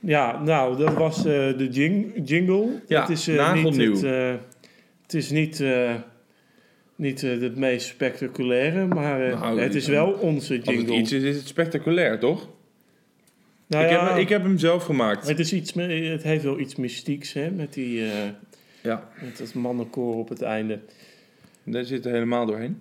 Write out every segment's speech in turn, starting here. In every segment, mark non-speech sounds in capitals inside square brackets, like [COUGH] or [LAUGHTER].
Ja, nou, dat was eh, de jing jingle. Ja, het is, eh. Niet het, eh, het is niet, niet het meest spectaculaire, maar Nou, het is wel onze Als het jingle. iets is, is het spectaculair, toch? Nou ik, ja, heb, ik heb hem zelf gemaakt. het, is iets, het heeft wel iets mystieks, hè, met, die, Ja, met dat mannenkoor op het einde. daar zit er helemaal doorheen.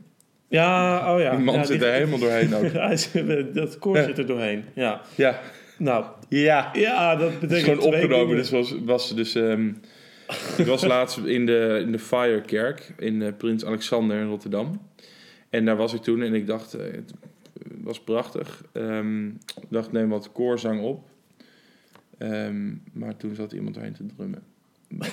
Ja, oh ja. Die man ja, zit die- er helemaal doorheen ook. [LAUGHS] Dat koor zit er doorheen, ja. Ja, Nou, ja. ja, dat betekent gewoon opgenomen. Dus was, was dus, ehm, ik was [LAUGHS] laatst in de, in de Firekerk in eh, Prins Alexander in Rotterdam. En daar was ik toen en ik dacht, eh, het was prachtig. Ehm, ik dacht, neem wat koorzang op. Ehm, maar toen zat iemand erheen te drummen. [LAUGHS]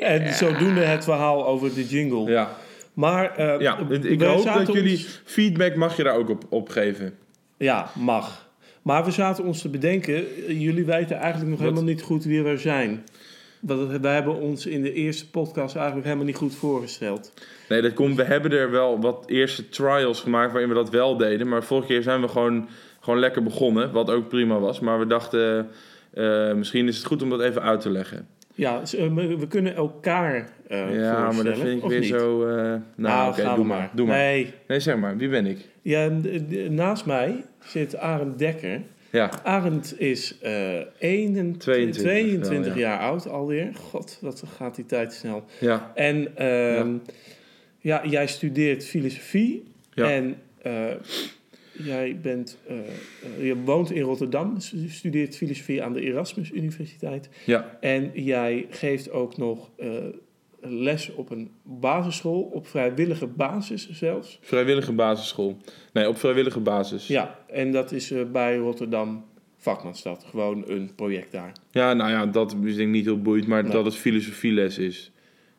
En zodoende het verhaal over de jingle. Ja, Maar eh, ja ik hoop dat jullie feedback mag je daar ook op, op geven. Ja, mag. Maar we zaten ons te bedenken, eh, jullie weten eigenlijk nog Wat? helemaal niet goed wie we zijn. Want wij hebben ons in de eerste podcast eigenlijk helemaal niet goed voorgesteld. Nee, dat komt. We hebben er wel wat eerste trials gemaakt waarin we dat wel deden. Maar vorige keer zijn we gewoon, gewoon lekker begonnen. Wat ook prima was. Maar we dachten, eh, misschien is het goed om dat even uit te leggen. Ja, eh, we kunnen elkaar eh ja, maar dat vind ik weer niet? zo... eh, nou, Nou, oké, doe maar. Doe maar. Nee. Nee, zeg maar. Wie ben ik? ja, naast mij zit Arend Dekker. Ja, Arend is eh 21, 22 22 wel, ja. jaar oud alweer. God, wat gaat die tijd snel. ja, En ehm, ja. jij studeert filosofie. Ja. En jij bent, eh, eh, je woont in Rotterdam, stu- studeert filosofie aan de Erasmus Universiteit. ja. En jij geeft ook nog eh, les op een basisschool, op vrijwillige basis zelfs. Vrijwillige basisschool. Nee, op vrijwillige basis. Ja, en dat is bij Rotterdam Vakmanstad. Gewoon een project daar. Ja, nou ja, dat is denk ik niet heel boeiend. Maar Nee. dat het filosofieles is.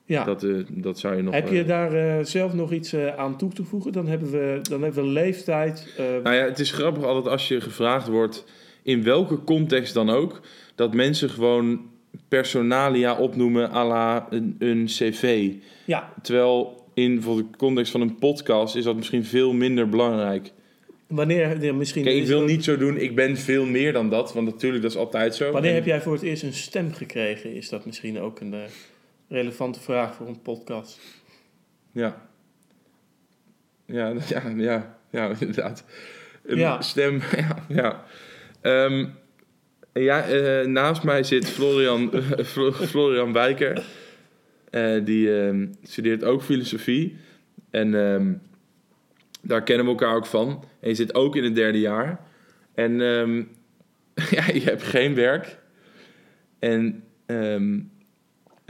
Ja. Dat, eh, dat zou je nog... Heb je eh, daar eh, zelf nog iets aan toe te voegen? Dan hebben we, dan hebben we leeftijd. Nou ja, het is grappig altijd als je gevraagd wordt, in welke context dan ook, dat mensen gewoon personalia opnoemen à la een, een cv. ja, Terwijl in bijvoorbeeld de context van een podcast is dat misschien veel minder belangrijk. wanneer ja, misschien. Kijk, ik wil niet zo doen, ik ben veel meer dan dat, want natuurlijk dat is altijd zo. Wanneer En- heb jij voor het eerst een stem gekregen? Is dat misschien ook een relevante vraag voor een podcast? Ja. Ja, [LAUGHS] ja, ja, ja, inderdaad. Een Ja. stem, [LAUGHS] ja. ja. Ehm, ja, eh, naast mij zit Florian, [LAUGHS] Flo- Florian Wijker. Eh, die ehm, studeert ook filosofie. En ehm, daar kennen we elkaar ook van. En je zit ook in het derde jaar. En ja, je hebt geen werk. En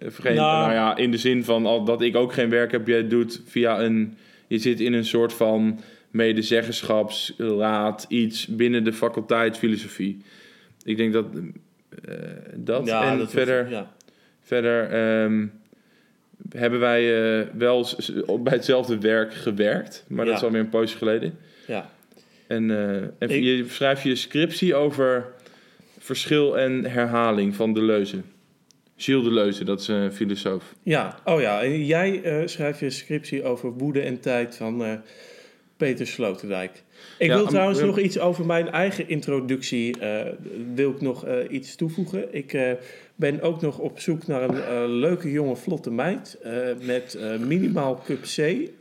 geen, Nou. nou ja, in de zin van al, dat ik ook geen werk heb. Je doet via een... Je zit in een soort van medezeggenschapsraad, iets binnen de faculteit filosofie. Ik denk dat eh, dat en dat verder, Ja. verder ehm, hebben wij eh, wel bij hetzelfde werk gewerkt, maar dat Ja. is alweer een poosje geleden. ja. En, eh, en Ik- je schrijft je scriptie over verschil en herhaling van Deleuze. Gilles Deleuze, dat is een filosoof. Ja, oh ja. En jij eh, schrijft je scriptie over woede en tijd van eh, Peter Sloterdijk. Ik Ja, wil trouwens nog iets over mijn eigen introductie. eh, wil ik nog eh, iets toevoegen. Ik eh, ben ook nog op zoek naar een eh, leuke jonge vlotte meid. eh, met eh, minimaal cup C.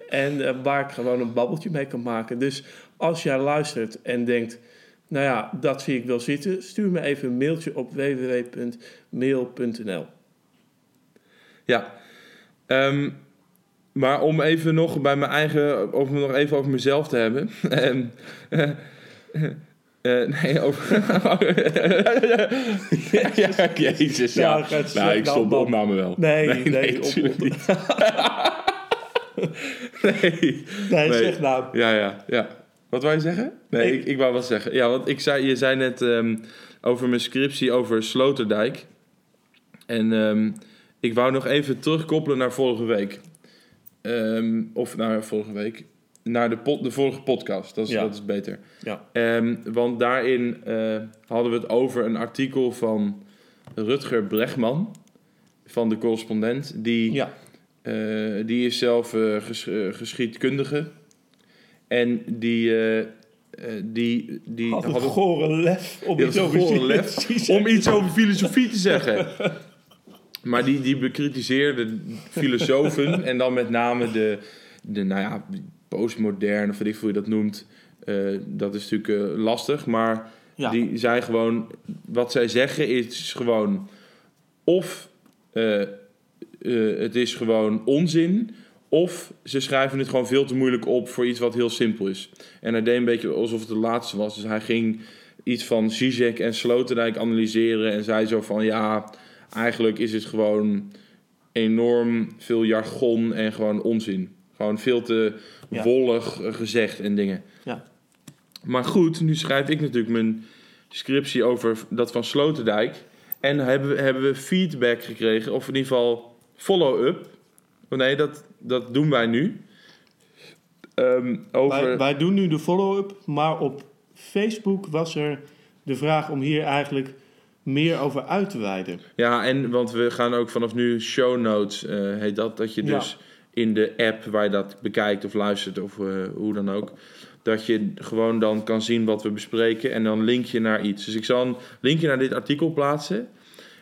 En eh, waar ik gewoon een babbeltje mee kan maken. Dus als jij luistert en denkt... Nou ja, dat zie ik wel zitten. Stuur me even een mailtje op www.mail.nl. Ja. Ehm, maar om even nog bij mijn eigen, over nog even over mezelf te hebben. [LAUGHS] Eh, eh, nee, over. [LAUGHS] ja, jezus, ja. Ja, nou, ik stop de opname wel. Nee, nee, op- tuurlijk op- niet. [LAUGHS] nee. Nee, Nee. zeg nou. Ja, ja, ja. Wat wou je zeggen? Nee, Ik- ik, ik wou wat zeggen. Ja, want ik zei, je zei net ehm, over mijn scriptie over Sloterdijk. En ehm, ik wou nog even terugkoppelen naar vorige week. Ehm, of naar vorige week. Naar de, de vorige podcast. Dat is, Ja. dat is beter. Ja. Ehm, want daarin eh, hadden we het over een artikel van Rutger Bregman. Van de correspondent. Die Ja, eh, die is zelf eh, ges- geschiedkundige. En die, eh, die, die Had hadden gore lef om iets over lef om iets over filosofie te zeggen. [LAUGHS] Maar die, die bekritiseerde filosofen [LAUGHS] en dan met name de, de nou ja, postmoderne, of weet ik hoe je dat noemt. Eh, dat is natuurlijk eh, lastig, maar Ja. die zijn gewoon, wat zij zeggen is gewoon of eh, eh, het is gewoon onzin, of ze schrijven het gewoon veel te moeilijk op voor iets wat heel simpel is. En hij deed een beetje alsof het de laatste was. Dus hij ging iets van Zizek en Sloterdijk analyseren en zei zo van ja, eigenlijk is het gewoon enorm veel jargon en gewoon onzin. Gewoon veel te Ja. wollig eh, gezegd en dingen. Ja. Maar goed, nu schrijf ik natuurlijk mijn scriptie over dat van Sloterdijk. En hebben we, hebben we feedback gekregen, of in ieder geval follow-up. Oh nee, dat, dat doen wij nu. Ehm, over... Wij, wij doen nu de follow-up, maar op Facebook was er de vraag om hier eigenlijk meer over uit te wijden. Ja, en want we gaan ook vanaf nu show notes, eh, heet dat. Dat je Ja. dus in de app waar je dat bekijkt of luistert of eh, hoe dan ook. Dat je gewoon dan kan zien wat we bespreken en dan link je naar iets. Dus ik zal een linkje naar dit artikel plaatsen.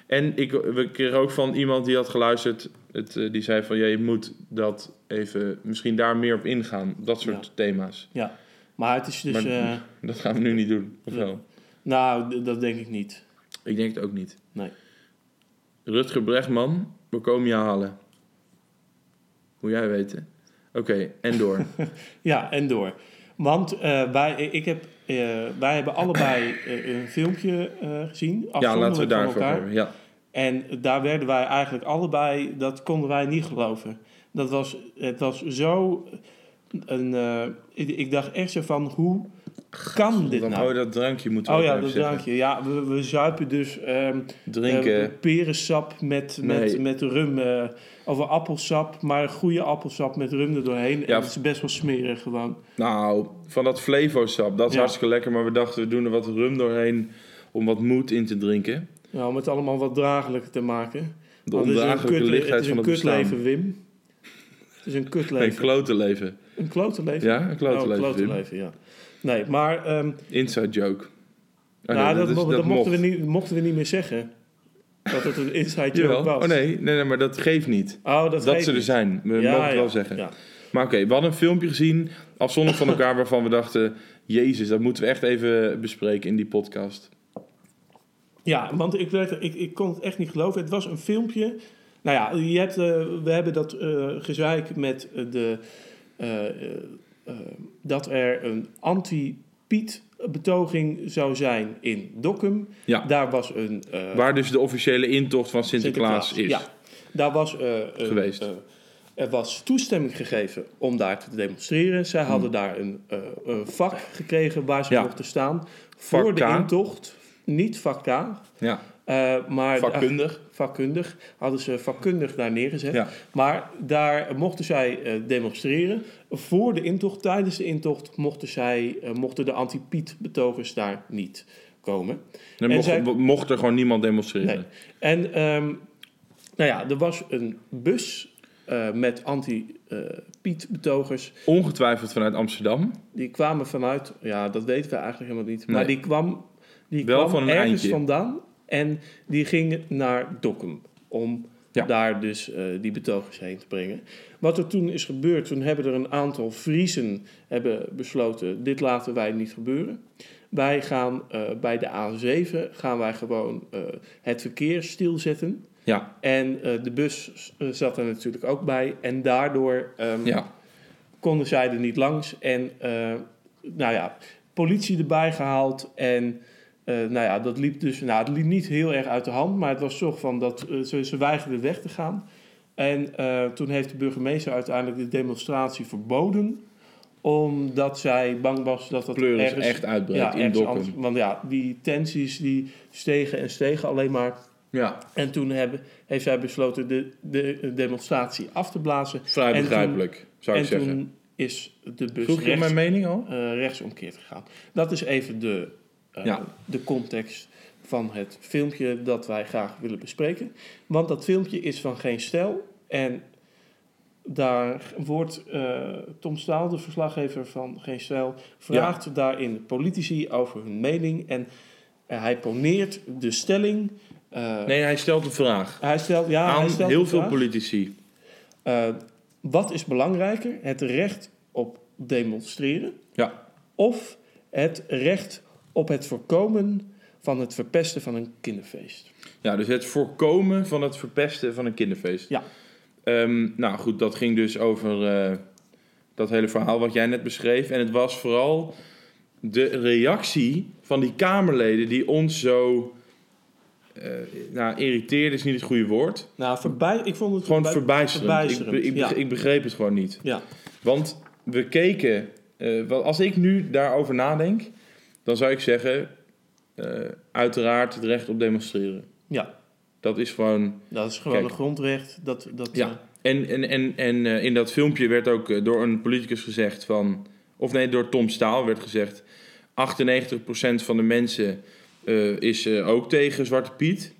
En ik, we kregen ook van iemand die had geluisterd, het, eh, die zei van ja, je moet dat even, misschien daar meer op ingaan. Dat soort Ja. thema's. Ja, maar het is dus... Maar- [LAUGHS] Dat gaan we nu niet doen, of wel? nou, dat denk ik niet. Ik denk het ook niet. Nee. Rutger Bregman, we komen je halen. Hoe jij weten. Oké, en door. [LAUGHS] Ja, en door. Want eh, wij, ik heb, eh, wij hebben allebei eh, een filmpje gezien. ja, laten we daarvoor hebben. Ja. En daar werden wij eigenlijk allebei, dat konden wij niet geloven. Dat was, het was zo een, ik, ik dacht echt zo van, hoe kan dit Dan nou? oh, dat drankje moeten we Oh ja, dat zeggen. drankje. Ja, we, we zuipen dus ehm, Drinken. eh, perensap met, met, Nee. met rum. eh of een appelsap, maar goede appelsap met rum er doorheen. Ja. En het is best wel smerig gewoon. Nou, van dat Flevo-sap, dat is Ja. hartstikke lekker. Maar we dachten, we doen er wat rum doorheen om wat moed in te drinken. Ja, om het allemaal wat draaglijker te maken. De het is een ondraaglijke lichtheid Het van is het een bestaan. kutleven, Wim. Het is [LAUGHS] een kutleven. klote leven. een klote leven? Ja, een klote Oh, klote leven, ja. Nee, maar ehm, Inside joke. Oh, nou, nee, dat, is- mo- dat, mochten, mocht. we niet, mochten we niet meer zeggen. Dat het een inside joke Jawel. was. Oh nee, nee, nee, maar dat geeft niet. Oh, dat, Dat, ze er niet. zijn. We Ja, mogen het wel zeggen. Ja. Maar oké, we hadden een filmpje gezien, afzonderlijk van elkaar, [LAUGHS] waarvan we dachten... Jezus, dat moeten we echt even bespreken in die podcast. Ja, want ik, werd, er- ik, ik kon het echt niet geloven. Het was een filmpje. Nou ja, je hebt, eh, we hebben dat eh gezeik met eh, de, dat er een anti-Piet-betoging zou zijn in Dokkum. Ja, Daar was een... eh, waar dus de officiële intocht van Sinterklaas, is. Ja, daar was... eh, een, Geweest. eh, er was toestemming gegeven om daar te demonstreren. Zij hadden Hmm. daar een, een vak gekregen waar ze Ja. mochten staan. Vak Voor de intocht. Niet vak K. Ja, Eh, maar vakkundig. Vakkundig hadden ze vakkundig daar neergezet. Ja. Maar daar mochten zij eh, demonstreren. Voor de intocht, tijdens de intocht, mochten, zij, eh, mochten de anti-Piet-betogers daar niet komen. En mocht, zij- mocht er gewoon niemand demonstreren. Nee. En ehm, nou ja, er was een bus eh, met anti-Piet-betogers. Ongetwijfeld vanuit Amsterdam. Die kwamen vanuit, ja, dat weten we eigenlijk helemaal niet. Maar die kwam, die Wel kwam van een ergens eindje. vandaan. En die ging naar Dokkum om Ja. daar dus eh, die betogers heen te brengen. Wat er toen is gebeurd, toen hebben er een aantal Friesen hebben besloten... dit laten wij niet gebeuren. Wij gaan eh, bij de A7 gaan wij gewoon eh, het verkeer stilzetten. Ja, En de bus zat er natuurlijk ook bij. En daardoor ehm, ja. konden zij er niet langs. En nou ja, politie erbij gehaald. En eh, nou ja, dat liep dus nou, het liep niet heel erg uit de hand. Maar het was toch van dat eh, ze, ze weigerden weg te gaan. En eh, toen heeft de burgemeester uiteindelijk de demonstratie verboden. Omdat zij bang was dat dat Pleuris ergens, echt uitbreekt ja, in Dokkum. anders- Want ja, die tensies die stegen en stegen alleen maar. Ja, En toen hebben, heeft zij besloten de, de demonstratie af te blazen. vrij En toen- begrijpelijk, zou ik en zeggen. toen is de bus Vroeg je rechts, mijn mening al? rechtsomkeerd gegaan. Dat is even de, eh, Ja. de context van het filmpje dat wij graag willen bespreken. Want dat filmpje is van geen stijl. En daar wordt eh, Tom Staal, de verslaggever van Geen Stijl, vraagt daarin politici over hun mening. En hij poneert de stelling. eh, Nee, hij stelt een vraag. Hij stelt, ja, hij aan stelt heel veel vraag, politici. wat is belangrijker? Het recht op demonstreren Ja. of het recht op het voorkomen van het verpesten van een kinderfeest? Ja, dus het voorkomen van het verpesten van een kinderfeest. Ja. Ehm, nou goed, dat ging dus over eh, dat hele verhaal wat jij net beschreef. En het was vooral de reactie van die Kamerleden die ons zo... eh nou, irriteerde is niet het goede woord. Nou, voorbij, ik vond het Gewoon verbijsterend. verbijsterend, Ik, ja. ik begreep het gewoon niet. Ja, Want we keken... eh, als ik nu daarover nadenk, dan zou ik zeggen... eh, uiteraard het recht op demonstreren. ja, Dat is gewoon... dat is gewoon een grondrecht. Dat, dat, Ja. eh, En, en, en, en eh, in dat filmpje werd ook door een politicus gezegd van... Of nee, door Tom Staal werd gezegd... 98% van de mensen is ook tegen Zwarte Piet.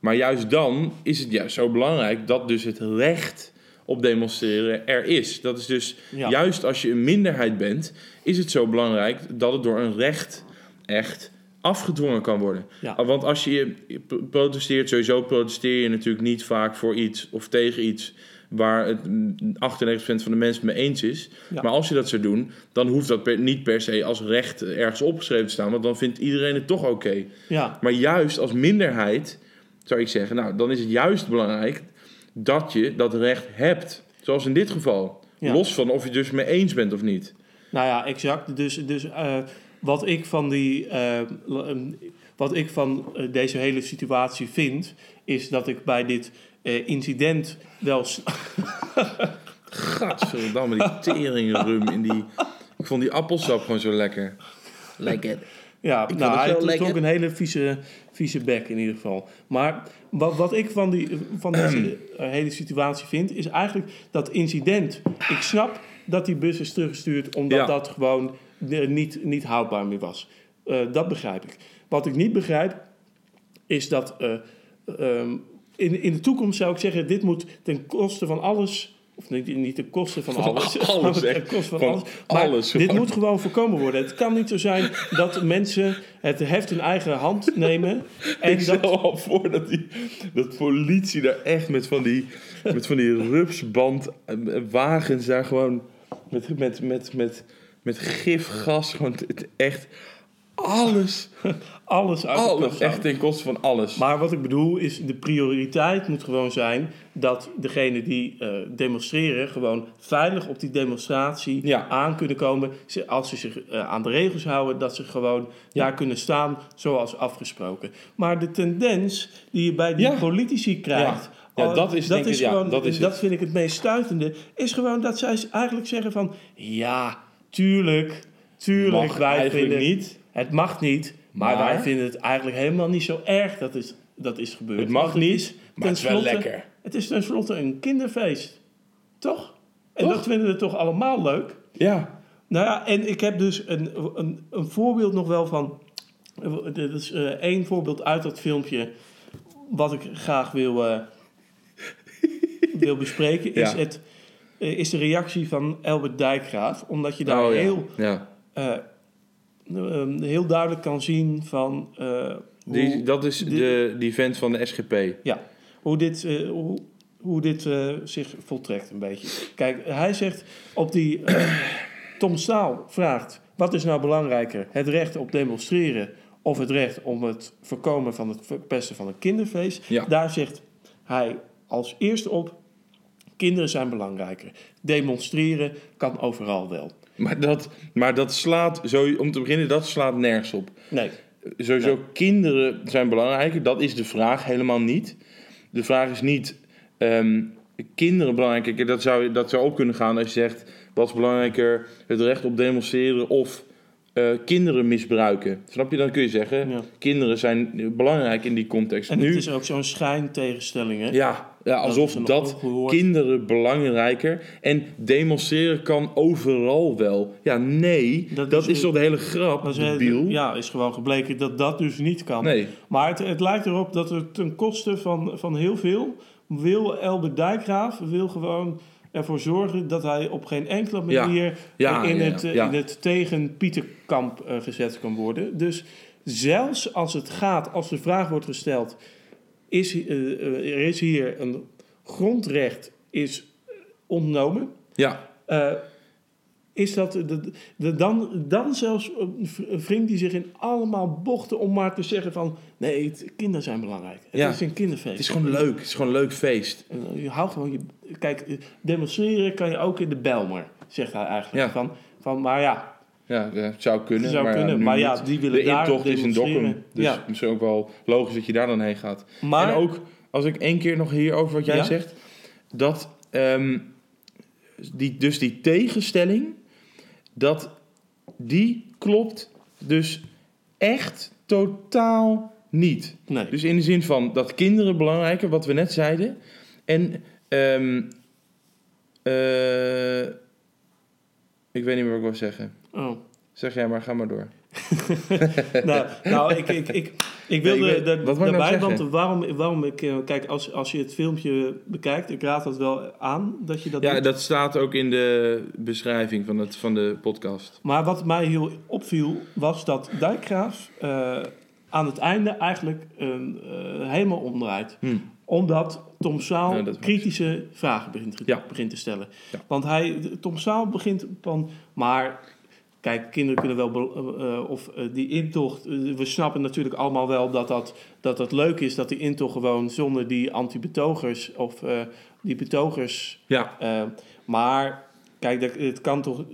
Maar juist dan is het juist zo belangrijk dat dus het recht op demonstreren er is. Dat is dus Ja. juist als je een minderheid bent... is het zo belangrijk dat het door een recht echt afgedwongen kan worden. Ja. Want als je je protesteert, sowieso protesteer je natuurlijk niet vaak voor iets of tegen iets waar het mm, 98% van de mensen mee eens is. Ja. Maar als je dat zou doen, dan hoeft dat per- niet per se als recht ergens opgeschreven te staan, want dan vindt iedereen het toch oké. ja, Maar juist als minderheid zou ik zeggen, nou dan is het juist belangrijk dat je dat recht hebt. Zoals in dit geval. Ja. Los van of je het dus mee eens bent of niet. nou ja, exact. Dus, dus eh, wat ik van die... eh, l- ehm, wat ik van eh, deze hele situatie vind... is dat ik bij dit eh, incident wel... [LAUGHS] Gadverdamme, die teringrum in die... Ik vond die appelsap gewoon zo lekker. Lekker. Ja, vond nou, het hij lekker. ook een hele vieze, vieze bek in ieder geval. Maar wat, wat ik van, die, van deze [CLEARS THROAT] eh, hele situatie vind, is eigenlijk dat incident. Ik snap dat die bus is teruggestuurd omdat Ja. dat gewoon niet, niet houdbaar meer was. Eh, dat begrijp ik. Wat ik niet begrijp, is dat eh, ehm, in, in de toekomst zou ik zeggen, dit moet ten koste van alles. Of niet, niet ten koste van, Van alles. alles, [LAUGHS] ten echt. koste van, Van alles. Maar alles, dit moet gewoon voorkomen worden. Het kan niet zo zijn dat mensen het heft in eigen hand nemen. [LAUGHS] En ik dat, stel al voor dat, die, dat politie daar echt met van die, met van die rupsband eh, wagens daar gewoon met, met, met, met, met gifgas gewoon het echt alles, [LAUGHS] alles uit alles, echt ten koste van alles. Maar wat ik bedoel is, de prioriteit moet gewoon zijn dat degenen die eh, demonstreren gewoon veilig op die demonstratie Ja. aan kunnen komen. Als ze zich eh, aan de regels houden, dat ze gewoon daar kunnen staan zoals afgesproken. Maar de tendens die je bij die Ja. politici krijgt. Ja. Ja, oh, dat is denk ik- ja, gewoon, dat is dat vind ik het meest stuitende. Is gewoon dat zij eigenlijk zeggen van ja, tuurlijk, tuurlijk, Mag wij vinden niet. het mag niet, maar, Maar? wij vinden het eigenlijk helemaal niet zo erg dat is, dat is gebeurd. Het mag niet, is maar het is wel lekker. Het is tenslotte een kinderfeest. Toch? En Toch? dat vinden we toch allemaal leuk? Ja, Nou ja, en ik heb dus een, een, een voorbeeld nog wel van... Dit is eh, één voorbeeld uit dat filmpje... wat ik graag wil, eh, wil bespreken... Is, Ja. het, is de reactie van Albert Dijkgraaf. Omdat je daar Oh, ja. heel ja. eh, eh, heel duidelijk kan zien van eh, Die, dat is dit- de, die vent van de SGP. ja, hoe dit, eh, hoe, hoe dit eh, zich voltrekt een beetje. Kijk, hij zegt op die... eh, [CLEARS THROAT] Tom Staal vraagt, wat is nou belangrijker? Het recht op demonstreren of het recht om het voorkomen van het verpesten van een kinderfeest? Ja. Daar zegt hij als eerste op, kinderen zijn belangrijker. Demonstreren kan overal wel. Maar dat, maar dat slaat, zo, om te beginnen, dat slaat nergens op. Nee, Sowieso, kinderen zijn belangrijker. Dat is de vraag helemaal niet. De vraag is niet, ehm, kinderen belangrijker. Dat zou, dat zou op kunnen gaan als je zegt, wat is belangrijker? Het recht op demonstreren of eh, kinderen misbruiken. Snap je? Dan kun je zeggen, Ja. kinderen zijn belangrijk in die context. en nu, het is ook zo'n schijntegenstelling, hè? ja, ja, alsof dat kinderen belangrijker en demonstreren kan overal wel. Ja, nee, Dat dat, is- toch de hele grap, Dat is, debiel? ja, is gewoon gebleken dat dat dus niet kan. Nee. Maar het, het lijkt erop dat het ten koste van, van heel veel... wil Elbert Dijkgraaf wil gewoon ervoor zorgen dat hij op geen enkele manier Ja, in, het, eh, in het tegen Pieterkamp eh, gezet kan worden. Dus zelfs als het gaat, als de vraag wordt gesteld, is, eh, eh, er is hier een grondrecht is ontnomen, Ja, eh, is dat de, de, dan, dan zelfs eh, wringt hij zich in allemaal bochten om maar te zeggen van nee, het, kinderen zijn belangrijk. Het Ja. is een kinderfeest. het is gewoon leuk. Het is gewoon een leuk feest. En Je houdt gewoon je. Kijk, eh, demonstreren kan je ook in de Belmer, zegt hij eigenlijk. Ja. Van, van, maar ja, Ja, dat zou kunnen. zou maar, ja, kunnen. maar ja, die willen de daar intocht is in Dokkum. Dus Ja. misschien ook wel logisch dat je daar dan heen gaat. Maar En ook, als ik één keer nog hier over wat jij Ja? zegt, dat ehm, die, dus die tegenstelling, dat die klopt dus echt totaal niet. nee. Dus in de zin van dat kinderen belangrijker, wat we net zeiden. En ehm, eh, ik weet niet meer wat ik wil zeggen. Oh. Zeg jij maar, ga maar door. [LAUGHS] nou, nou, ik, ik, ik, ik wilde Nee, ik nou daarbij, want waarom, waarom ik, eh, kijk, als, als je het filmpje bekijkt, ik raad dat wel aan dat je dat Ja, doet. dat staat ook in de beschrijving van, het, van de podcast. Maar wat mij heel opviel, was dat Dijkgraaf eh, aan het einde eigenlijk eh, helemaal omdraait. Hm. Omdat Tom Saal Ja, kritische vragen begint, te- Ja. begint te stellen. Ja. Want hij, Tom Saal begint van... Maar kijk, kinderen kunnen wel... eh, eh, of eh, die intocht... we snappen natuurlijk allemaal wel dat dat, dat dat leuk is... dat die intocht gewoon zonder die anti-betogers... of die betogers... Ja, maar kijk, dat, het kan toch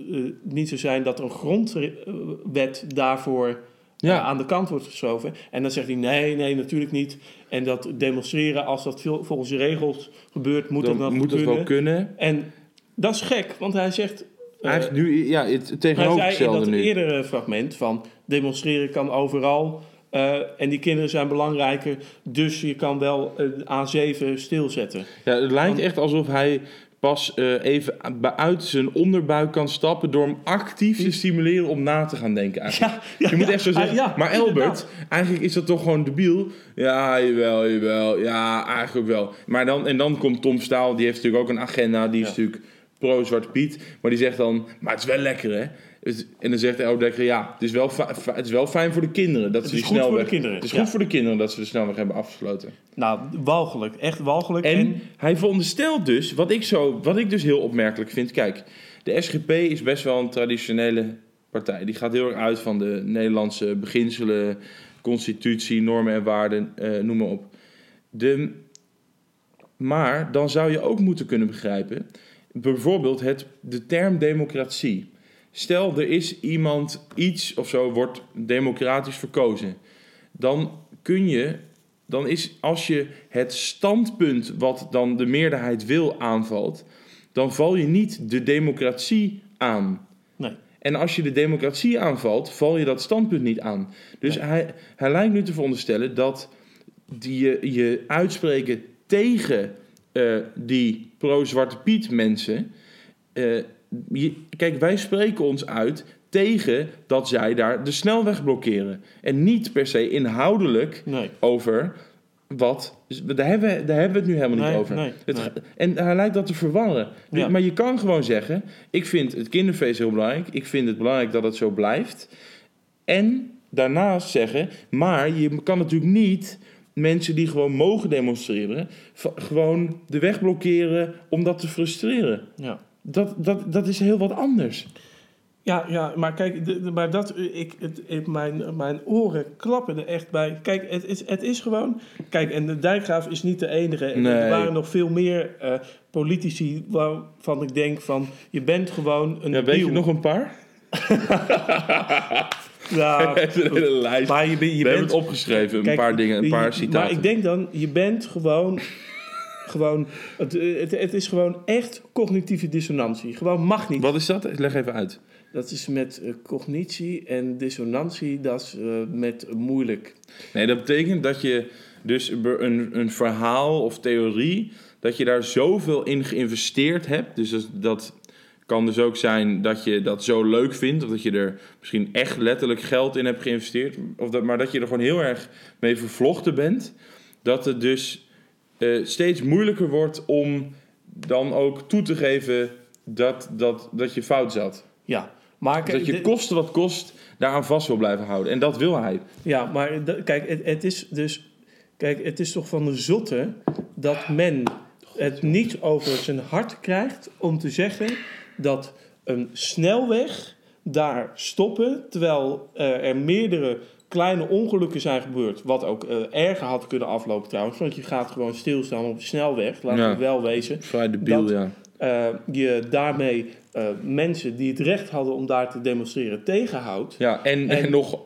niet zo zijn... dat een grondwet daarvoor Ja. aan de kant wordt geschoven. En dan zegt hij, nee, nee, natuurlijk niet. En dat demonstreren, als dat veel- volgens de regels gebeurt, moet dan dat moet het kunnen. wel kunnen. En dat is gek, want hij zegt... eh, Eigenlijk nu, ja, het hij zei in tegenovergestelde dat nu. eerdere fragment van demonstreren kan overal... eh, en die kinderen zijn belangrijker, dus je kan wel een A7 stilzetten. Ja, het lijkt Want- echt alsof hij pas eh, even uit zijn onderbuik kan stappen door hem actief te stimuleren om na te gaan denken. Eigenlijk. Ja, ja, je moet ja. echt zo zeggen. Maar Elbert, eigenlijk is dat toch gewoon debiel? Ja, jawel, jawel. Ja, eigenlijk wel. Maar dan, en dan komt Tom Staal, die heeft natuurlijk ook een agenda. Die is natuurlijk pro-Zwarte Piet. Maar die zegt dan, maar het is wel lekker hè. En dan zegt Elbert, ja, het is, wel het is wel fijn voor de kinderen dat Het ze is die goed voor snelweg... de kinderen, Het is ja. goed voor de kinderen dat ze de snelweg hebben afgesloten. Nou, walgelijk, echt walgelijk. En hij veronderstelt dus, wat ik, zo, wat ik dus heel opmerkelijk vind. Kijk, de SGP is best wel een traditionele partij. Die gaat heel erg uit van de Nederlandse beginselen, constitutie, normen en waarden, eh, noem maar op. De, maar dan zou je ook moeten kunnen begrijpen, bijvoorbeeld het, de term democratie. Stel, er is iemand, iets of zo, wordt democratisch verkozen. Dan kun je dan is als je het standpunt wat dan de meerderheid wil aanvalt, dan val je niet de democratie aan. Nee. En als je de democratie aanvalt, val je dat standpunt niet aan. Dus Nee. hij, hij lijkt nu te veronderstellen dat die je, je uitspreken tegen eh, die pro-Zwarte Piet mensen. eh, je- kijk, wij spreken ons uit tegen dat zij daar de snelweg blokkeren. En niet per se inhoudelijk Nee, over wat. Daar hebben, we, daar hebben we het nu helemaal niet over. nee, Het En hij lijkt dat te verwarren. Dus- Ja. Maar je kan gewoon zeggen: Ik vind het kinderfeest heel belangrijk. Ik vind het belangrijk dat het zo blijft. En daarnaast zeggen: Maar je kan natuurlijk niet mensen die gewoon mogen demonstreren, gewoon de weg blokkeren om dat te frustreren. ja. Dat, dat, dat is heel wat anders. Ja, ja, maar kijk, de, de- maar dat, ik, het, ik- mijn, mijn oren klappen er echt bij. Kijk, het is, het is gewoon... Kijk, en de Dijkgraaf is niet de enige. En Nee. Er waren nog veel meer eh, politici waarvan ik denk van... Je bent gewoon een Ja, weet je nog een paar? [LAUGHS] Ja, [LAUGHS] een hele lijst. maar je, je We bent... hebben het opgeschreven, een paar dingen, een je- paar citaten. Maar ik denk dan, je bent gewoon... gewoon het, het, het is gewoon echt cognitieve dissonantie. Gewoon mag niet. Wat is dat? Leg even uit. Dat is met eh, cognitie en dissonantie, dat is eh, met moeilijk. Nee, dat betekent dat je dus een, een verhaal of theorie, dat je daar zoveel in geïnvesteerd hebt. Dus dat, dat kan dus ook zijn dat je dat zo leuk vindt, of dat je er misschien echt letterlijk geld in hebt geïnvesteerd, of dat, maar dat je er gewoon heel erg mee vervlochten bent. Dat het dus eh, steeds moeilijker wordt om dan ook toe te geven dat, dat, dat je fout zat. Ja, maar kijk, dat je dit- koste wat kost daaraan vast wil blijven houden. En dat wil hij. Ja, maar kijk, het, het is dus. Kijk, het is toch van de zotte dat men het niet over zijn hart krijgt om te zeggen dat een snelweg daar stoppen, terwijl eh, er meerdere kleine ongelukken zijn gebeurd, wat ook eh, erger had kunnen aflopen trouwens, want je gaat gewoon stilstaan op de snelweg, laten Ja. we wel wezen. Vrij debiel, Dat- ja. Eh, je daarmee mensen die het recht hadden om daar te demonstreren tegenhoudt. Ja, en, en, En- nog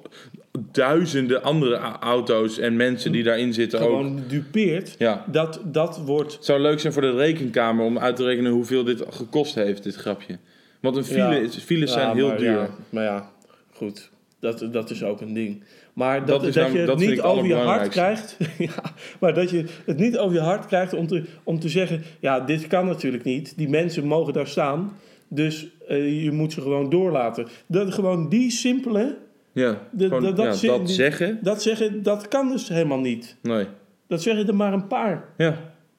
duizenden andere auto's en mensen die daarin zitten ook. gewoon dupeert. Ja. Dat, dat wordt. Het zou leuk zijn voor de rekenkamer om uit te rekenen hoeveel dit gekost heeft, dit grapje. Want een file, Ja. is- files Ja, zijn heel maar duur. Ja, maar ja, goed. Dat, dat is ook een ding. Maar dat, Dat dat, je het niet over je hart krijgt. [LAUGHS] ja, maar dat je het niet over je hart krijgt om te, om te zeggen: ja, dit kan natuurlijk niet. Die mensen mogen daar staan. Dus eh, je moet ze gewoon doorlaten. Dat, gewoon die simpele. Ja, De- gewoon, de- dat ja, zeggen. Dat zeggen, dat kan dus helemaal niet. Nee. Dat zeggen er maar een paar. Ja.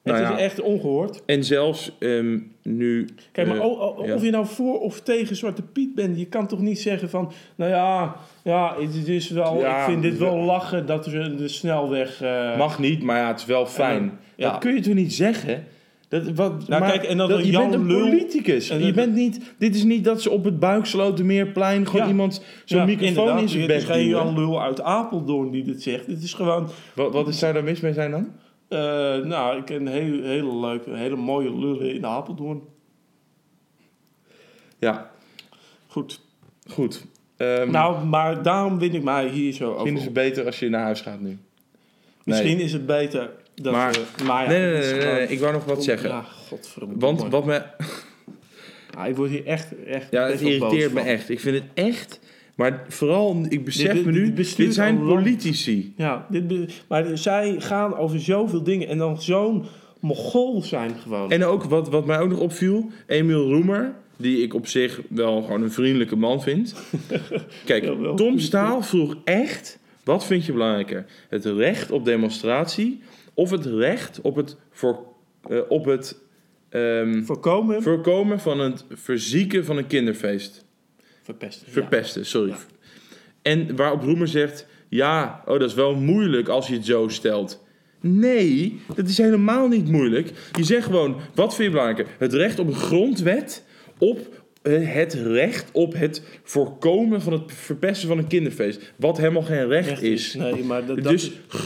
Het Nou ja. is echt ongehoord. En zelfs ehm, nu... Kijk, maar eh, o- o- ja. of je nou voor of tegen Zwarte Piet bent, je kan toch niet zeggen van, nou ja, ja het is wel, Ja, ik vind dit wel lachen dat we de snelweg. eh, Mag niet, maar ja, het is wel fijn. Dat kun je toch niet zeggen? Dat, wat, Nou, maar kijk, en dat dat, je Jan bent een Lul- politicus. en je dat- bent niet, dit is niet dat ze op het Buikslotermeerplein gewoon Ja. iemand zo'n ja, microfoon in zijn Het bek is geen. Jan Lul uit Apeldoorn die dit zegt. Het is gewoon, Wat, wat is, zou daar mis mee zijn dan? eh, nou, ik ken hele, hele leuke, hele mooie lullen in Apeldoorn. Ja, Goed. goed. Ehm, Nou, maar daarom vind ik mij hier zo over. misschien is het beter als je naar huis gaat nu. Misschien is het beter dat Maar- we... Maar ja, nee, nee, nee, nee, ik wou nog wat zeggen. Ja, godverdomme. Want wat me, Ah, ik word hier echt, echt ja, het irriteert me van. echt. Ik vind het echt, maar vooral, ik besef Dit- me nu, dit zijn politici. Ja, dit, maar zij gaan over zoveel dingen en dan zo'n mogol zijn gewoon. En ook wat, wat mij ook nog opviel, Emiel Roemer, die ik op zich wel gewoon een vriendelijke man vind. [LAUGHS] Kijk, Ja. Tom Staal vroeg echt, wat vind je belangrijker? Het recht op demonstratie of het recht op het, voor, eh, op het ehm, Voorkomen, voorkomen van het verzieken van een kinderfeest? verpesten. Verpesten, sorry. Ja. En waarop Roemer zegt, ja, oh, dat is wel moeilijk als je het zo stelt. Nee, dat is helemaal niet moeilijk. Je zegt gewoon, wat vind je belangrijker? Het recht op een grondwet op het recht op het voorkomen van het verpesten van een kinderfeest. Wat helemaal geen recht Echt is. Nee, maar dat, dat dus is-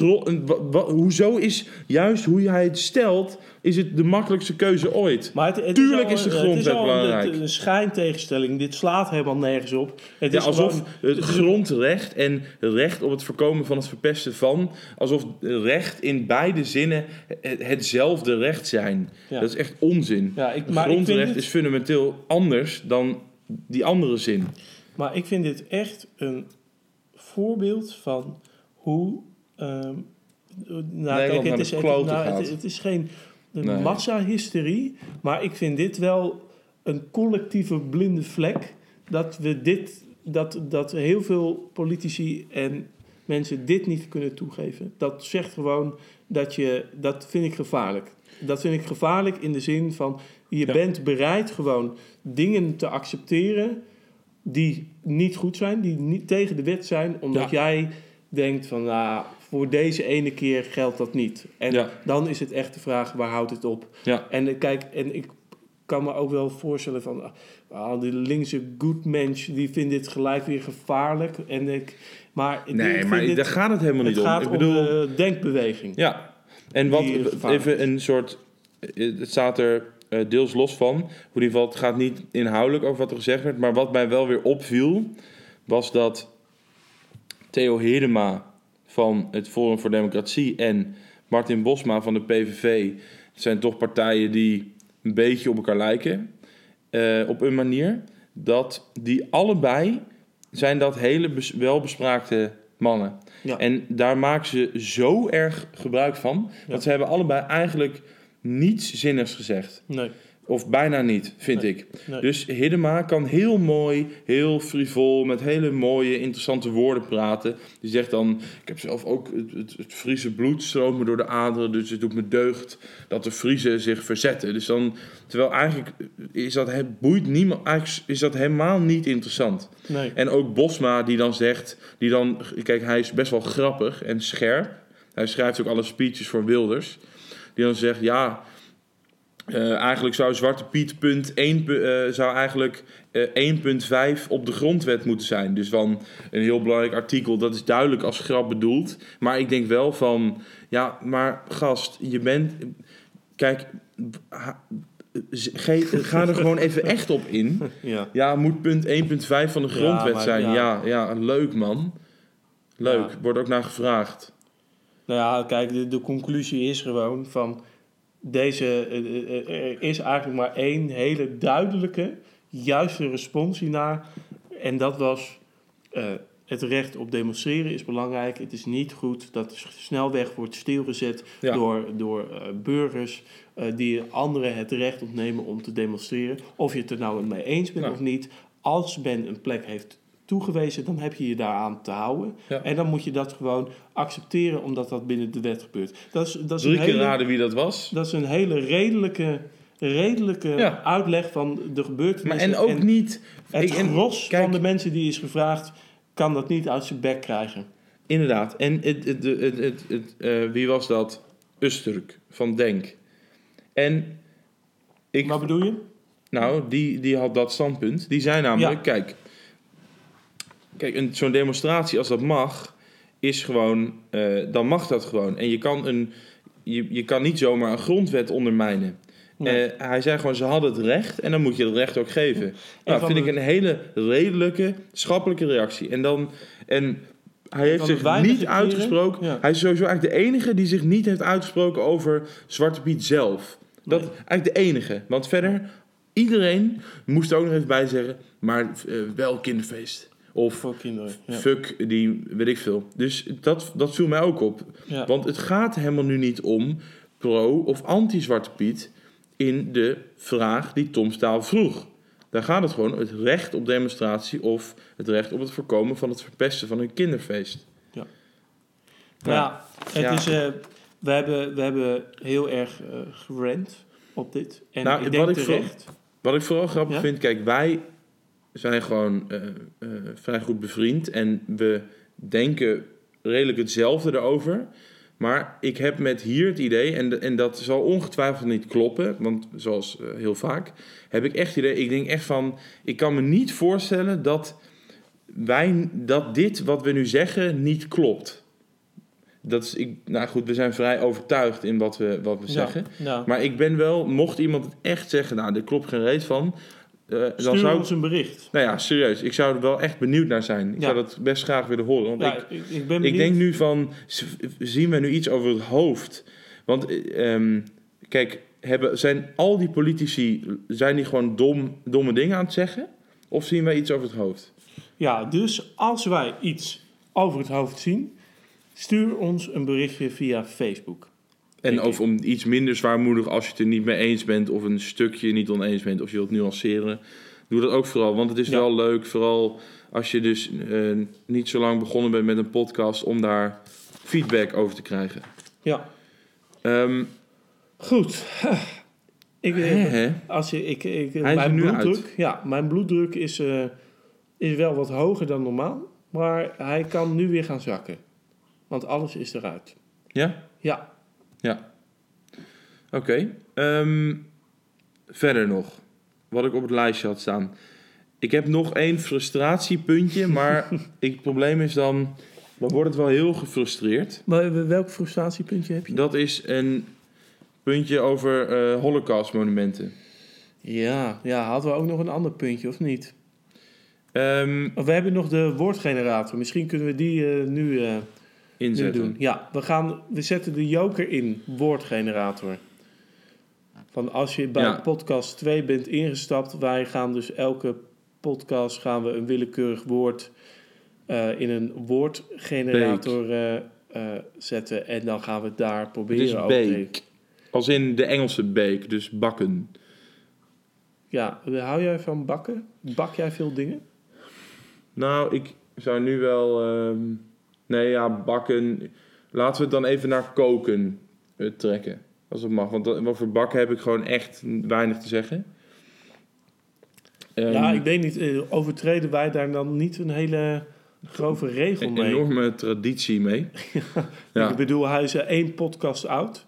hoezo is juist hoe hij het stelt, is het de makkelijkste keuze ooit. maar het, het Tuurlijk al- is de het grondwet al belangrijk. Een, een schijntegenstelling. Dit slaat helemaal nergens op. Het Ja, is alsof gewoon- het grondrecht en recht op het voorkomen van het verpesten van, alsof recht in beide zinnen het- hetzelfde recht zijn. Ja. Dat is echt onzin. Ja, ik, maar, ik vind Grondrecht dit, is fundamenteel anders dan die andere zin. maar ik vind dit echt een voorbeeld van hoe... ehm, nou, naar het is, het, nou, het, het is geen Nee. massahysterie, maar ik vind dit wel een collectieve blinde vlek. Dat we dit, dat, dat heel veel politici en mensen dit niet kunnen toegeven. Dat zegt gewoon dat je, dat vind ik gevaarlijk. Dat vind ik gevaarlijk in de zin van je Ja. bent bereid gewoon dingen te accepteren die niet goed zijn, die niet tegen de wet zijn, omdat jij denkt van nou, voor deze ene keer geldt dat niet. En Ja. dan is het echt de vraag, waar houdt het op? Ja. En eh, kijk, en ik kan me ook wel voorstellen van... ah, die linkse goodmensch, die vindt dit gelijk weer gevaarlijk. En ik, maar Nee, maar dit- daar gaat het helemaal het niet om. gaat Ik bedoel, om de denkbeweging. ja. En wat, even een soort, het staat er eh, deels los van. In ieder geval, het gaat niet inhoudelijk over wat er gezegd werd. Maar wat mij wel weer opviel, was dat Theo Hedema van het Forum voor Democratie en Martin Bosma van de PVV zijn toch partijen die een beetje op elkaar lijken. eh, op een manier. Dat die allebei zijn dat hele bes- welbespraakte mannen. Ja. En daar maken ze zo erg gebruik van. Ja. Dat ze hebben allebei eigenlijk niets zinnigs gezegd. Nee. Of bijna niet, vind Nee. ik. Nee. Dus Hiddema kan heel mooi, heel frivol, met hele mooie, interessante woorden praten. Die zegt dan, ik heb zelf ook het, het, het Friese bloed stroomt me door de aderen, dus het doet me deugd dat de Friese zich verzetten. Dus dan, terwijl eigenlijk is dat, het boeit niemand, eigenlijk is dat helemaal niet interessant. Nee. En ook Bosma die dan zegt, die dan, kijk hij is best wel grappig en scherp. Hij schrijft ook alle speeches voor Wilders. Die dan zegt, ja, eh, eigenlijk zou Zwarte Piet punt 1, pu- eh, zou eigenlijk eh, 1.5 op de grondwet moeten zijn. Dus van een heel belangrijk artikel, dat is duidelijk als grap bedoeld. Maar ik denk wel van, ja, maar gast, je bent... Kijk, ha- ge- ga er gewoon even echt op in. [LAUGHS] Ja. Ja, moet punt 1.5 van de grondwet zijn. ja. Ja. Ja, leuk man. Leuk, wordt ook naar gevraagd. Nou ja, kijk, de, de conclusie is gewoon van deze. eh, eh, eh, Er is eigenlijk maar één hele duidelijke, juiste respons hiernaar. En dat was. het recht op demonstreren is belangrijk. Het is niet goed dat de snelweg wordt stilgezet Ja. door, door burgers die anderen het recht ontnemen om te demonstreren. Of je het er nou mee eens bent Ja. of niet. Als men een plek heeft toegewezen, dan heb je je daaraan te houden. Ja. En dan moet je dat gewoon accepteren, omdat dat binnen de wet gebeurt. Dat is, dat is, Drie een, keer hele, raden wie dat was. dat is een hele redelijke, redelijke Ja. uitleg van de Maar gebeurtenissen. en ook niet... Het en- gros kijk- van de mensen die is gevraagd, kan dat niet uit zijn bek krijgen. Inderdaad. En het, het, eh, wie was dat? Usturk van Denk. En ik, Wat bedoel je? nou, die, die had dat standpunt. Die zei namelijk, kijk, kijk een- zo'n demonstratie als dat mag, is gewoon, eh, dan mag dat gewoon. En je kan, een, je, je kan niet zomaar een grondwet ondermijnen. Nee. Eh, hij zei gewoon, ze hadden het recht en dan moet je het recht ook geven. Nou, van vind de- ik een hele redelijke, schappelijke reactie. En dan, en hij heeft zich niet uitgesproken. Ja. Hij is sowieso eigenlijk de enige die zich niet heeft uitgesproken over Zwarte Piet zelf. Dat Nee. eigenlijk de enige. Want verder, iedereen moest er ook nog even bij zeggen, maar eh, wel kinderfeest. Of Voor kinderen. Ja. fuck die, weet ik veel. Dus dat, dat viel mij ook op. Ja. Want het gaat helemaal nu niet om pro of anti-Zwarte Piet in de vraag die Tom Staal vroeg. Daar gaat het gewoon om het recht op demonstratie of het recht op het voorkomen van het verpesten van een kinderfeest. Nou ja, het Ja. is, eh, we, hebben, we hebben heel erg eh gerend op dit. En Nou, ik denk wat ik voor- terecht. Wat ik vooral grappig Ja? vind, kijk, wij zijn gewoon eh, eh, vrij goed bevriend en we denken redelijk hetzelfde erover. Maar ik heb met hier het idee, en, de- en dat zal ongetwijfeld niet kloppen, want zoals eh, heel vaak, heb ik echt het idee, ik denk echt van, ik kan me niet voorstellen dat wij, dat dit wat we nu zeggen niet klopt. Dat is, ik, nou goed, we zijn vrij overtuigd in wat we, wat we Ja, zeggen. ja. Maar ik ben wel, mocht iemand het echt zeggen, nou, er klopt geen reet van. Eh, dan Stuur zou ik, ons een bericht. nou ja, serieus, ik zou er wel echt benieuwd naar zijn. Ik Ja. zou dat best graag willen horen. Want Ja, ik, ik, ik ben ik denk nu van, zien we nu iets over het hoofd? Want, eh, ehm, kijk, hebben, zijn al die politici, zijn die gewoon dom, domme dingen aan het zeggen? Of zien wij iets over het hoofd? Ja, dus als wij iets over het hoofd zien, stuur ons een berichtje via Facebook. En of om iets minder zwaarmoedig als je het er niet mee eens bent... of een stukje niet oneens bent of je wilt nuanceren... doe dat ook vooral, want het is Ja. wel leuk... vooral als je dus eh, niet zo lang begonnen bent met een podcast... om daar feedback over te krijgen. Ja, Ehm, goed. Ik, hè, eh, als je, ik, ik, Hij mijn bloeddruk, ja, mijn bloeddruk is, eh, is wel wat hoger dan normaal, maar hij kan nu weer gaan zakken. Want alles is eruit. Ja? Ja, Oké. Ehm, verder nog. Wat ik op het lijstje had staan. Ik heb nog één frustratiepuntje, maar [LAUGHS] ik, het probleem is dan... Dan wordt het wel heel gefrustreerd. maar welk frustratiepuntje heb je? Dat is een puntje over eh holocaustmonumenten. Ja, ja, hadden we ook nog een ander puntje, of niet? Ehm, We hebben nog de woordgenerator. Misschien kunnen we die eh, nu, eh, nu inzetten. doen. Ja, we, gaan, we zetten de joker in, woordgenerator. Van als je bij Ja. podcast 2 bent ingestapt, wij gaan dus elke podcast gaan we een willekeurig woord eh, in een woordgenerator eh, eh, zetten. En dan gaan we het daar proberen te- beek. Als in de Engelse beek, dus bakken. Ja, hou jij van bakken? Bak jij veel dingen? Nou, ik zou nu wel... ehm, nee, ja, bakken... Laten we het dan even naar koken eh, trekken. Als het mag. Want dat- wat voor bakken heb ik gewoon echt weinig te zeggen. Ehm, ja, ik weet niet. eh, Overtreden wij daar dan niet een hele grove regel een mee? enorme traditie mee. [LAUGHS] ja. Ik bedoel, hij is één podcast oud.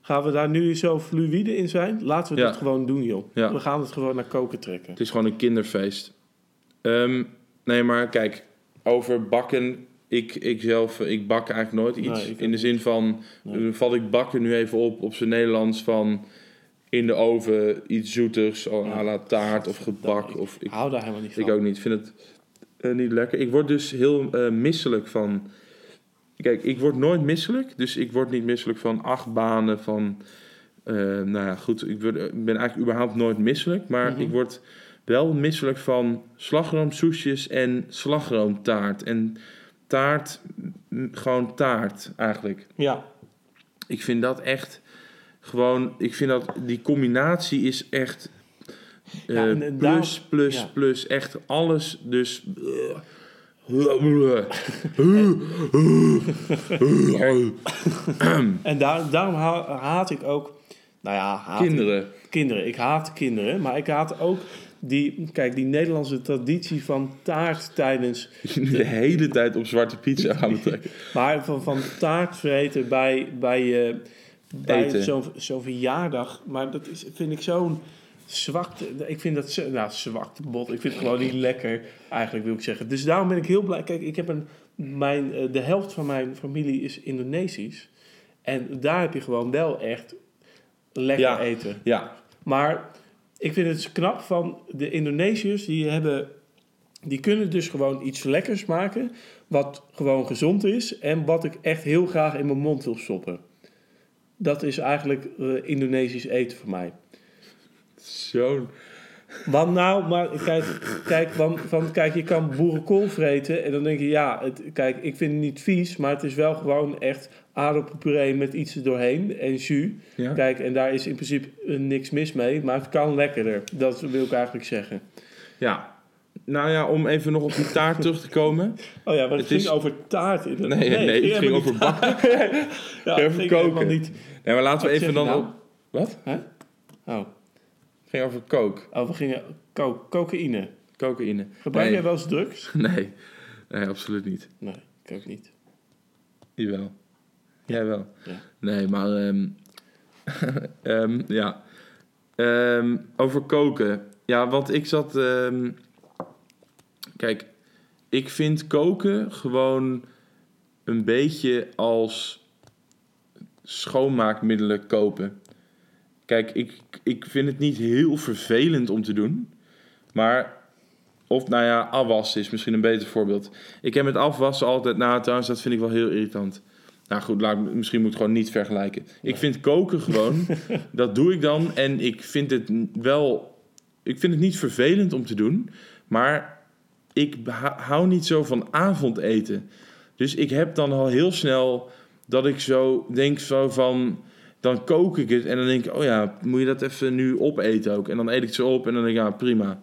Gaan we daar nu zo fluïde in zijn? Laten we Ja. dat gewoon doen, joh. We gaan het gewoon naar koken trekken. Het is gewoon een kinderfeest. Ehm, nee, maar kijk, over bakken. Ik, ik zelf, eh, ik bak eigenlijk nooit iets. Nee, in de zin van, Nee. eh, vat ik bakken nu even op op zijn Nederlands van in de oven iets zoeters, al Ja. à la taart of gebak. Ik Of, ik, hou daar helemaal niet van. ik ook niet, ik vind het eh, niet lekker. Ik word dus heel misselijk van... Kijk, ik word nooit misselijk. Dus ik word niet misselijk van achtbanen, van... eh, nou ja, goed, ik word- ik ben eigenlijk überhaupt nooit misselijk. Maar Mhm. ik word wel misselijk van slagroomsoesjes en slagroomtaart. En taart, gewoon taart eigenlijk. Ja, Ik vind dat echt gewoon... Ik vind dat die combinatie is echt... Ja, en- en plus, daarom- plus, ja. plus. Echt alles. Dus... [LAUGHS] en daar, daarom ha- haat ik ook... Nou ja, haat ik- Kinderen. kinderen. Ik haat kinderen, maar ik haat ook die... Kijk, die Nederlandse traditie van taart tijdens... Nu [LAUGHS] de hele tijd op zwarte pizza gaan betrekken. [LAUGHS] Maar van, van taart vreten bij, bij, eh, bij zo'n verjaardag. Maar dat is, vind ik zo'n zwakte. Ik vind dat nou, zwakte bot. Ik vind het gewoon niet lekker, eigenlijk wil ik zeggen. Dus daarom ben ik heel blij. Kijk, ik heb een, mijn, eh, de helft van mijn familie is Indonesisch. En daar heb je gewoon wel echt lekker Ja. eten. Ja, Maar ik vind het knap van de Indonesiërs, die hebben. Die kunnen dus gewoon iets lekkers maken. Wat gewoon gezond is. En wat ik echt heel graag in mijn mond wil stoppen. Dat is eigenlijk eh, Indonesisch eten voor mij. zo'n... Want nou, maar kijk, kijk, van, van, kijk, je kan boerenkool vreten. En dan denk je, ja, het, kijk, ik vind het niet vies. Maar het is wel gewoon echt aardappelpuree met iets er doorheen. En jus. Ja? Kijk, en daar is in principe eh, niks mis mee, maar het kan lekkerder. Dat wil ik eigenlijk zeggen. ja. Nou ja, om even nog op die taart terug te komen. Oh ja, maar het, Het ging is- over taart. In Nee, nee, het ging over bakken. [LAUGHS] ja, ging koken. niet. Nee, maar laten we Wat even dan op... nou? Wat? Oh, Het ging over kook. oh we gingen co cocaïne. Cocaïne. Gebruik nee. jij wel eens drugs? [LAUGHS] Nee. Nee, absoluut niet. Nee, ik ook niet. Jawel. Jij wel. Ja. Nee, maar... ehm, [LAUGHS] ehm, ja. Ehm, over koken. Ja, want ik zat... kijk, ik vind koken gewoon een beetje als schoonmaakmiddelen kopen. Kijk, ik, ik vind het niet heel vervelend om te doen. Maar, of nou ja, afwassen is misschien een beter voorbeeld. Ik heb met afwassen altijd, nou trouwens, dat vind ik wel heel irritant. Nou goed, laat, misschien moet ik gewoon niet vergelijken. Ik vind koken gewoon, [LAUGHS] dat doe ik dan. En ik vind het wel, ik vind het niet vervelend om te doen. Maar ik hou niet zo van avondeten. Dus ik heb dan al heel snel dat ik zo denk zo van... Dan kook ik het en dan denk ik, oh ja, moet je dat even nu opeten ook? En dan eet ik het zo op en dan denk ik, ja, prima.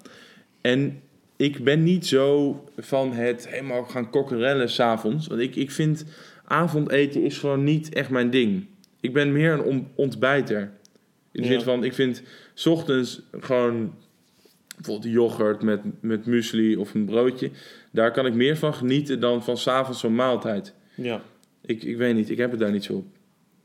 En ik ben niet zo van het helemaal gaan kokkerellen s'avonds. Want ik, ik vind avondeten is gewoon niet echt mijn ding. Ik ben meer een on- ontbijter. In de Ja. zin van, ik vind 's ochtends gewoon bijvoorbeeld yoghurt met, met muesli of een broodje. Daar kan ik meer van genieten dan van s'avonds zo'n maaltijd. Ja. Ik, ik weet niet, ik heb het daar niet zo op.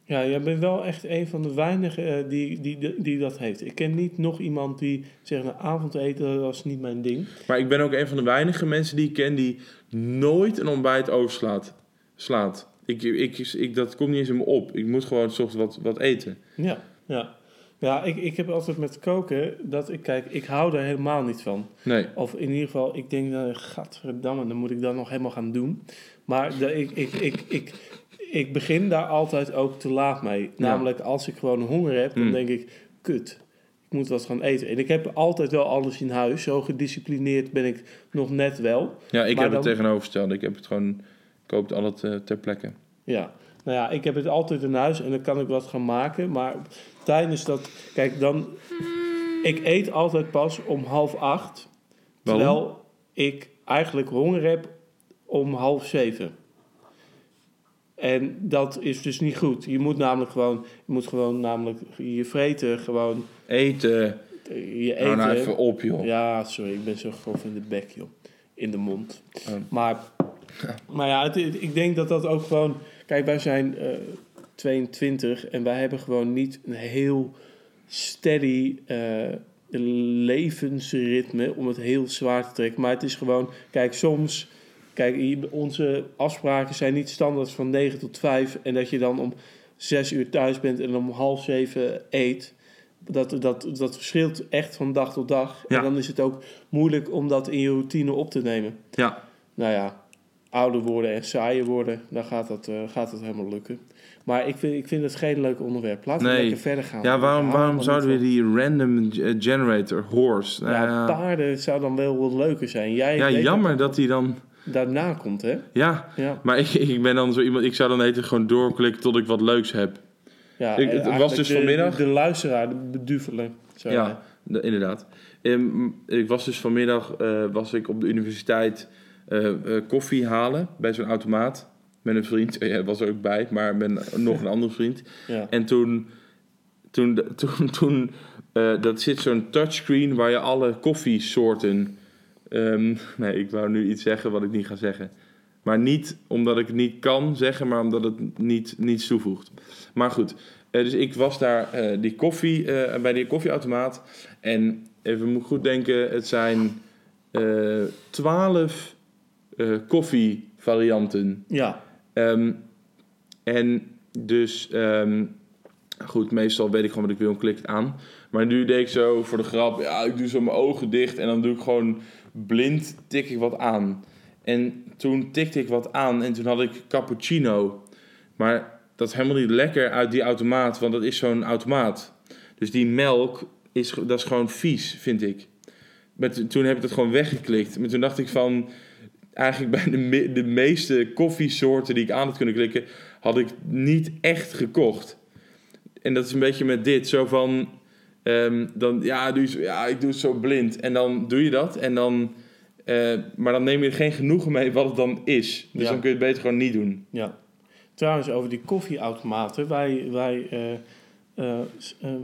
Ja, jij bent wel echt een van de weinigen eh, die, die, die dat heeft. Ik ken niet nog iemand die zegt, nou, avondeten dat was niet mijn ding. Maar ik ben ook een van de weinige mensen die ik ken die nooit een ontbijt overslaat. Slaat. Ik, ik, ik, dat komt niet eens in me op. Ik moet gewoon 's ochtends wat, wat eten. Ja, ja. Ja, ik, ik heb altijd met koken dat ik kijk, ik hou daar helemaal niet van. Nee. Of in ieder geval, ik denk, uh, gadverdamme, dan moet ik dat nog helemaal gaan doen. Maar de, ik, ik, ik, ik, ik begin daar altijd ook te laat mee. Namelijk, als ik gewoon honger heb, dan Hmm. denk ik, kut, ik moet wat gaan eten. En ik heb altijd wel alles in huis. Zo gedisciplineerd ben ik nog net wel. Ja, ik Maar heb het tegenovergestelde. Ik heb het gewoon... Ik koop het altijd eh, ter plekke. Ja, nou ja, ik heb het altijd in huis en dan kan ik wat gaan maken. Maar tijdens dat, kijk, dan Ik eet altijd pas om half acht. Waarom? Terwijl ik eigenlijk honger heb om half zeven. En dat is dus niet goed. Je moet namelijk gewoon, je moet gewoon namelijk je vreten, gewoon Eten. eh, je Hou eten. nou even op, joh. Ja, sorry, ik ben zo grof in de bek, joh. In de mond. Oh. Maar, maar ja, het, het- ik denk dat dat ook gewoon... Kijk, wij zijn eh 22 en wij hebben gewoon niet een heel steady eh, levensritme om het heel zwaar te trekken. Maar het is gewoon... Kijk, soms... Kijk, onze afspraken zijn niet standaard van 9 tot 5 en dat je dan om 6 uur thuis bent en om half 7 eet. Dat, dat, dat verschilt echt van dag tot dag. Ja. En dan is het ook moeilijk om dat in je routine op te nemen. Ja. Nou ja, ouder worden en saaier worden, dan gaat dat, eh, gaat dat helemaal lukken. Maar ik vind, ik vind het geen leuk onderwerp. Laten we lekker verder gaan. Ja, waarom, waarom zouden we die random eh, generator, horse... Ja, Nou ja, paarden zou dan wel wat leuker zijn. Jij ja, jammer dat dat die dan... daarna komt, hè? Ja, Ja, maar ik, ik ben dan zo iemand... Ik zou dan eten gewoon doorklikken tot ik wat leuks heb. ja Ik- het eh, was dus de, vanmiddag- De, luisteraar, de beduvelen. Ja, de- inderdaad. Ehm, ik was dus vanmiddag eh, was ik op de universiteit eh, koffie halen bij zo'n automaat. Met een vriend. [LAUGHS] Hij was er ook bij, maar met nog een andere vriend. [LAUGHS] Ja. En toen, toen, toen, toen dat zit zo'n touchscreen waar je alle koffiesoorten. Ehm, nee, ik wou nu iets zeggen wat ik niet ga zeggen. Maar niet omdat ik het niet kan zeggen, maar omdat het niet, niets toevoegt. Maar goed, eh, dus ik was daar eh, die koffie, eh, bij die koffieautomaat. En even moet goed denken, het zijn twaalf koffievarianten. ja, Ehm, en dus, ehm, goed, meestal weet ik gewoon wat ik wil en klik het aan. Maar nu deed ik zo voor de grap, ja, ik doe zo mijn ogen dicht en dan doe ik gewoon blind, tik ik wat aan. En toen tikte ik wat aan en toen had ik cappuccino. Maar dat is helemaal niet lekker uit die automaat, want dat is zo'n automaat. Dus die melk, is, dat is gewoon vies, vind ik. Met, toen heb ik dat gewoon weggeklikt. Maar toen dacht ik van, eigenlijk bij de, de meeste koffiesoorten die ik aan had kunnen klikken, had ik niet echt gekocht. En dat is een beetje met dit, zo van, ehm, dan, ja, doe je ja, ik doe het zo blind. En dan doe je dat, en dan, eh, maar dan neem je er geen genoegen mee wat het dan is. Dus Ja. dan kun je het beter gewoon niet doen. ja. Trouwens, over die koffieautomaten. Wij, wij, eh, eh,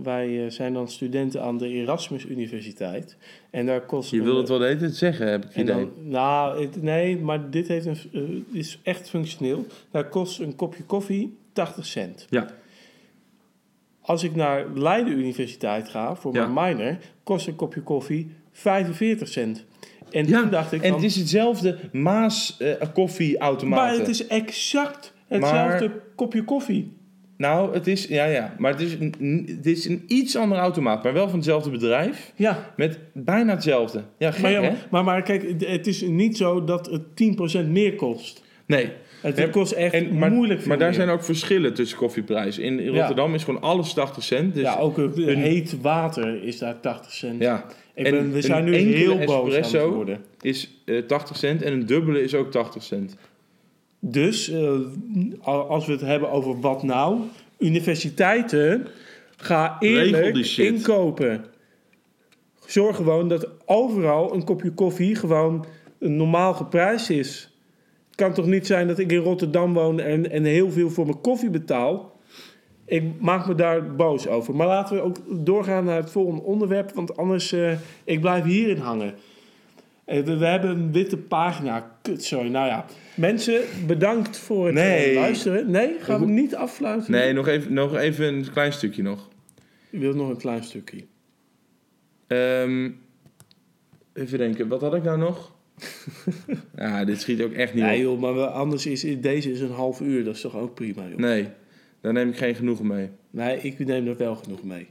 wij zijn dan studenten aan de Erasmus Universiteit. En daar kost... Je wil het wel de hele tijd zeggen, heb ik idee. dan, nou, het- nee, maar dit heeft een, is echt functioneel. Daar kost een kopje koffie 80 cent. Ja. Als ik naar Leiden Universiteit ga voor Ja. mijn minor, kost een kopje koffie 45 cent. En Ja, toen dacht ik En van, het is hetzelfde Maas eh koffieautomaten. maar het is exact hetzelfde Maar- kopje koffie. Nou, het is, ja, ja, maar het is, een, het is een iets andere automaat, maar wel van hetzelfde bedrijf. Ja, Met bijna hetzelfde. Ja, gek, maar, ja, hè? maar, maar, maar kijk, het is niet zo dat het 10% meer kost. Nee, Het kost echt en, maar, moeilijk veel maar daar meer. zijn ook verschillen tussen koffieprijzen. In, in Ja. Rotterdam is gewoon alles 80 cent. Dus ja, ook een- heet water is daar 80 cent. ja, Ik En ben, we zijn nu heel boos aan espresso- worden. is eh, 80 cent en een dubbele is ook 80 cent. Dus eh, als we het hebben over wat nou, universiteiten, ga eerlijk inkopen. Zorg gewoon dat overal een kopje koffie gewoon een normaal geprijsd is. Het kan toch niet zijn dat ik in Rotterdam woon en, en heel veel voor mijn koffie betaal. Ik maak me daar boos over. Maar laten we ook doorgaan naar het volgende onderwerp, want anders eh ik blijf hierin hangen. Eh, We, we hebben een witte pagina. Kut, sorry. Nou ja. Mensen, bedankt voor het Nee. eh, luisteren. Nee, gaan we niet afsluiten? Nee, nog even, nog even een klein stukje nog. U wilt nog een klein stukje. Ehm, even denken, wat had ik nou nog? Ja, dit schiet ook echt niet Nee op. joh, maar anders is deze is een half uur. Dat is toch ook prima joh. Nee, daar neem ik geen genoegen mee. Nee, ik neem er wel genoeg mee.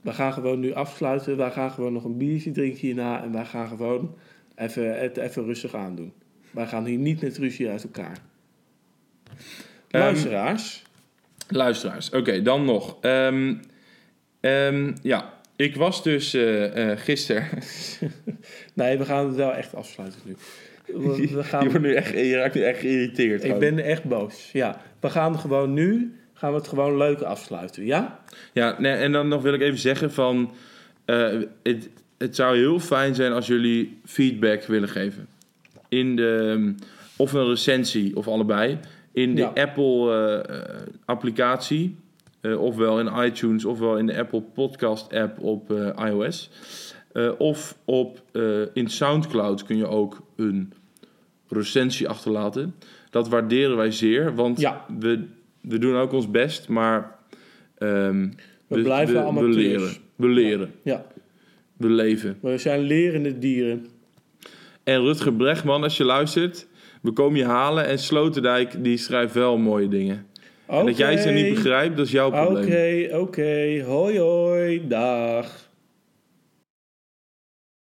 We gaan gewoon nu afsluiten. Wij gaan gewoon nog een biertje drinken hierna. En wij gaan gewoon even, het even rustig aandoen. Wij gaan hier niet met ruzie uit elkaar. Ehm, Luisteraars. Luisteraars, oké, dan nog. Ehm, ehm, ja, ik was dus eh gisteren. [LAUGHS] Nee, we gaan het wel echt afsluiten nu. We, we [LAUGHS] je, gaan, wordt nu echt, je raakt nu echt geïrriteerd. ik gewoon. ben echt boos. Ja, we gaan gewoon nu gaan we het gewoon leuk afsluiten. Ja? Ja, nee, en dan nog wil ik even zeggen van... Eh, het, het zou heel fijn zijn als jullie feedback willen geven. In de, of een recensie, of allebei. In de Ja. Apple-applicatie. Eh, ofwel in iTunes, ofwel in de Apple Podcast-app op eh, iOS. Eh, of op, in Soundcloud kun je ook een recensie achterlaten. Dat waarderen wij zeer, want Ja. we, we doen ook ons best, maar ehm, We blijven we, amateurs. leren. We leren. Ja, We leven. we zijn lerende dieren. En Rutger Bregman, als je luistert, we komen je halen. En Sloterdijk, die schrijft wel mooie dingen. En dat jij ze niet begrijpt, dat is jouw Oké, probleem. oké. Hoi, hoi. Dag.